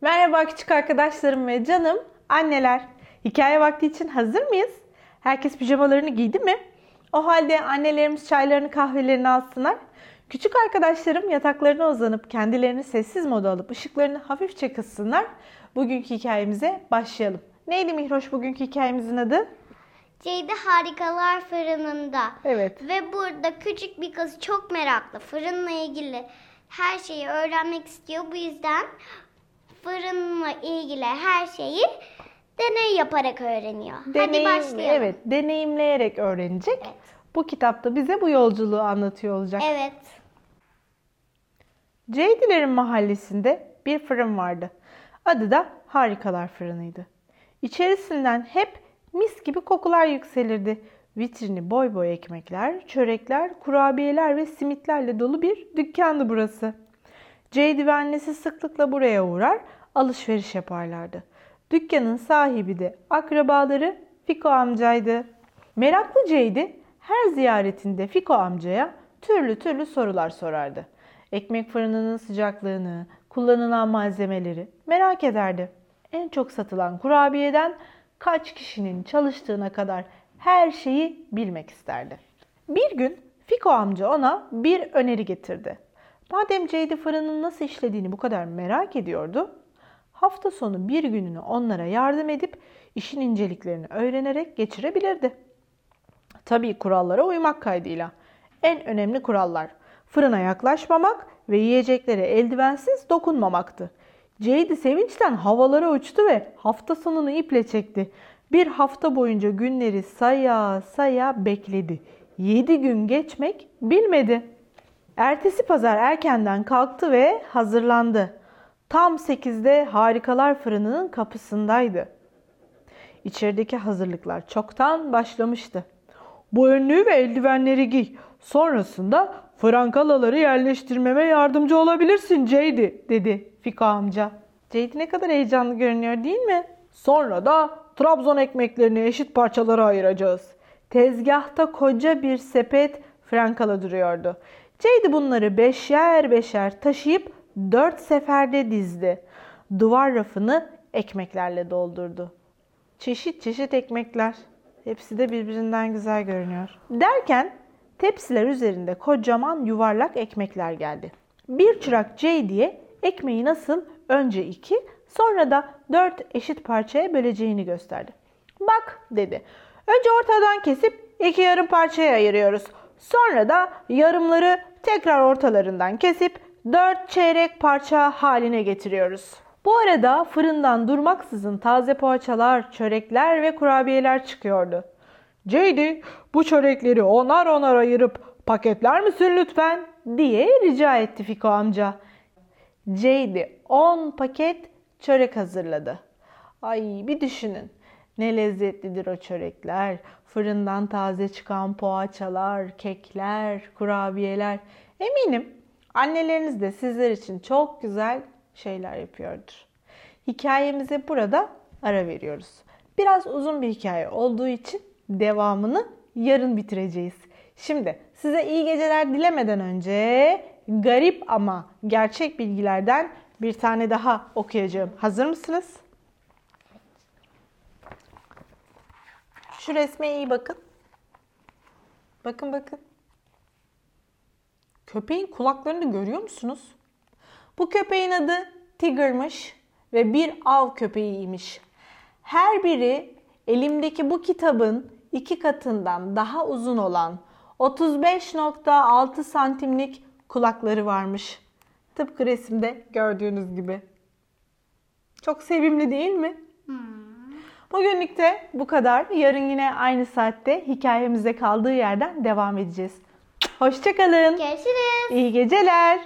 Merhaba küçük arkadaşlarım ve canım anneler. Hikaye vakti için hazır mıyız? Herkes pijamalarını giydi mi? O halde annelerimiz çaylarını kahvelerini alsınlar. Küçük arkadaşlarım yataklarına uzanıp kendilerini sessiz moda alıp ışıklarını hafifçe kıssınlar. Bugünkü hikayemize başlayalım. Neydi Mihroş bugünkü hikayemizin adı? Ceydi Harikalar Fırınında. Evet. Ve burada küçük bir kız çok meraklı. Fırınla ilgili her şeyi öğrenmek istiyor. Bu yüzden fırınla ilgili her şeyi deney yaparak öğreniyor. Hadi Deneyim- başlayalım. Evet, deneyimleyerek öğrenecek. Evet. Bu kitapta bize bu yolculuğu anlatıyor olacak. Evet. Ceydilerin mahallesinde bir fırın vardı. Adı da Harikalar Fırınıydı. İçerisinden hep mis gibi kokular yükselirdi. Vitrini boy boy ekmekler, çörekler, kurabiyeler ve simitlerle dolu bir dükkandı burası. Ceydi ve annesi sıklıkla buraya uğrar, alışveriş yaparlardı. Dükkanın sahibi de akrabaları Fiko amcaydı. Meraklı Ceydi her ziyaretinde Fiko amcaya türlü türlü sorular sorardı. Ekmek fırınının sıcaklığını, kullanılan malzemeleri merak ederdi. En çok satılan kurabiyeden kaç kişinin çalıştığına kadar her şeyi bilmek isterdi. Bir gün Fiko amca ona bir öneri getirdi. Madem Ceydi fırının nasıl işlediğini bu kadar merak ediyordu, hafta sonu bir gününü onlara yardım edip işin inceliklerini öğrenerek geçirebilirdi. Tabii kurallara uymak kaydıyla. En önemli kurallar fırına yaklaşmamak ve yiyeceklere eldivensiz dokunmamaktı. Ceydi sevinçten havalara uçtu ve hafta sonunu iple çekti. Bir hafta boyunca günleri saya saya bekledi. Yedi gün geçmek bilmedi. Ertesi pazar erkenden kalktı ve hazırlandı. Tam 8'de Harikalar Fırını'nın kapısındaydı. İçerideki hazırlıklar çoktan başlamıştı. Bu önlüğü ve eldivenleri giy. Sonrasında frankalaları yerleştirmeme yardımcı olabilirsin Ceydi dedi Fiko amca. Ceydi ne kadar heyecanlı görünüyor değil mi? Sonra da Trabzon ekmeklerini eşit parçalara ayıracağız. Tezgahta koca bir sepet frankala duruyordu. Ceydi bunları beşer beşer taşıyıp dört seferde dizdi. Duvar rafını ekmeklerle doldurdu. Çeşit çeşit ekmekler. Hepsi de birbirinden güzel görünüyor. Derken tepsiler üzerinde kocaman yuvarlak ekmekler geldi. Bir çırak Ceydi'ye ekmeği nasıl önce iki sonra da dört eşit parçaya böleceğini gösterdi. Bak dedi. Önce ortadan kesip iki yarım parçaya ayırıyoruz. Sonra da yarımları tekrar ortalarından kesip dört çeyrek parça haline getiriyoruz. Bu arada fırından durmaksızın taze poğaçalar, çörekler ve kurabiyeler çıkıyordu. Ceydi bu çörekleri onar onar ayırıp paketler misin lütfen diye rica etti Fiko amca. Ceydi 10 paket çörek hazırladı. Ay bir düşünün. Ne lezzetlidir o çörekler. Fırından taze çıkan poğaçalar, kekler, kurabiyeler. Eminim anneleriniz de sizler için çok güzel şeyler yapıyordur. Hikayemize burada ara veriyoruz. Biraz uzun bir hikaye olduğu için devamını yarın bitireceğiz. Şimdi size iyi geceler dilemeden önce garip ama gerçek bilgilerden bir tane daha okuyacağım. Hazır mısınız? Şu resme iyi bakın. Bakın bakın. Köpeğin kulaklarını görüyor musunuz? Bu köpeğin adı Tigger'mış ve bir av köpeğiymiş. Her biri elimdeki bu kitabın iki katından daha uzun olan 35.6 santimlik kulakları varmış. Tıpkı resimde gördüğünüz gibi. Çok sevimli değil mi? Bugünlük de bu kadar. Yarın yine aynı saatte hikayemize kaldığı yerden devam edeceğiz. Hoşçakalın. Görüşürüz. İyi geceler.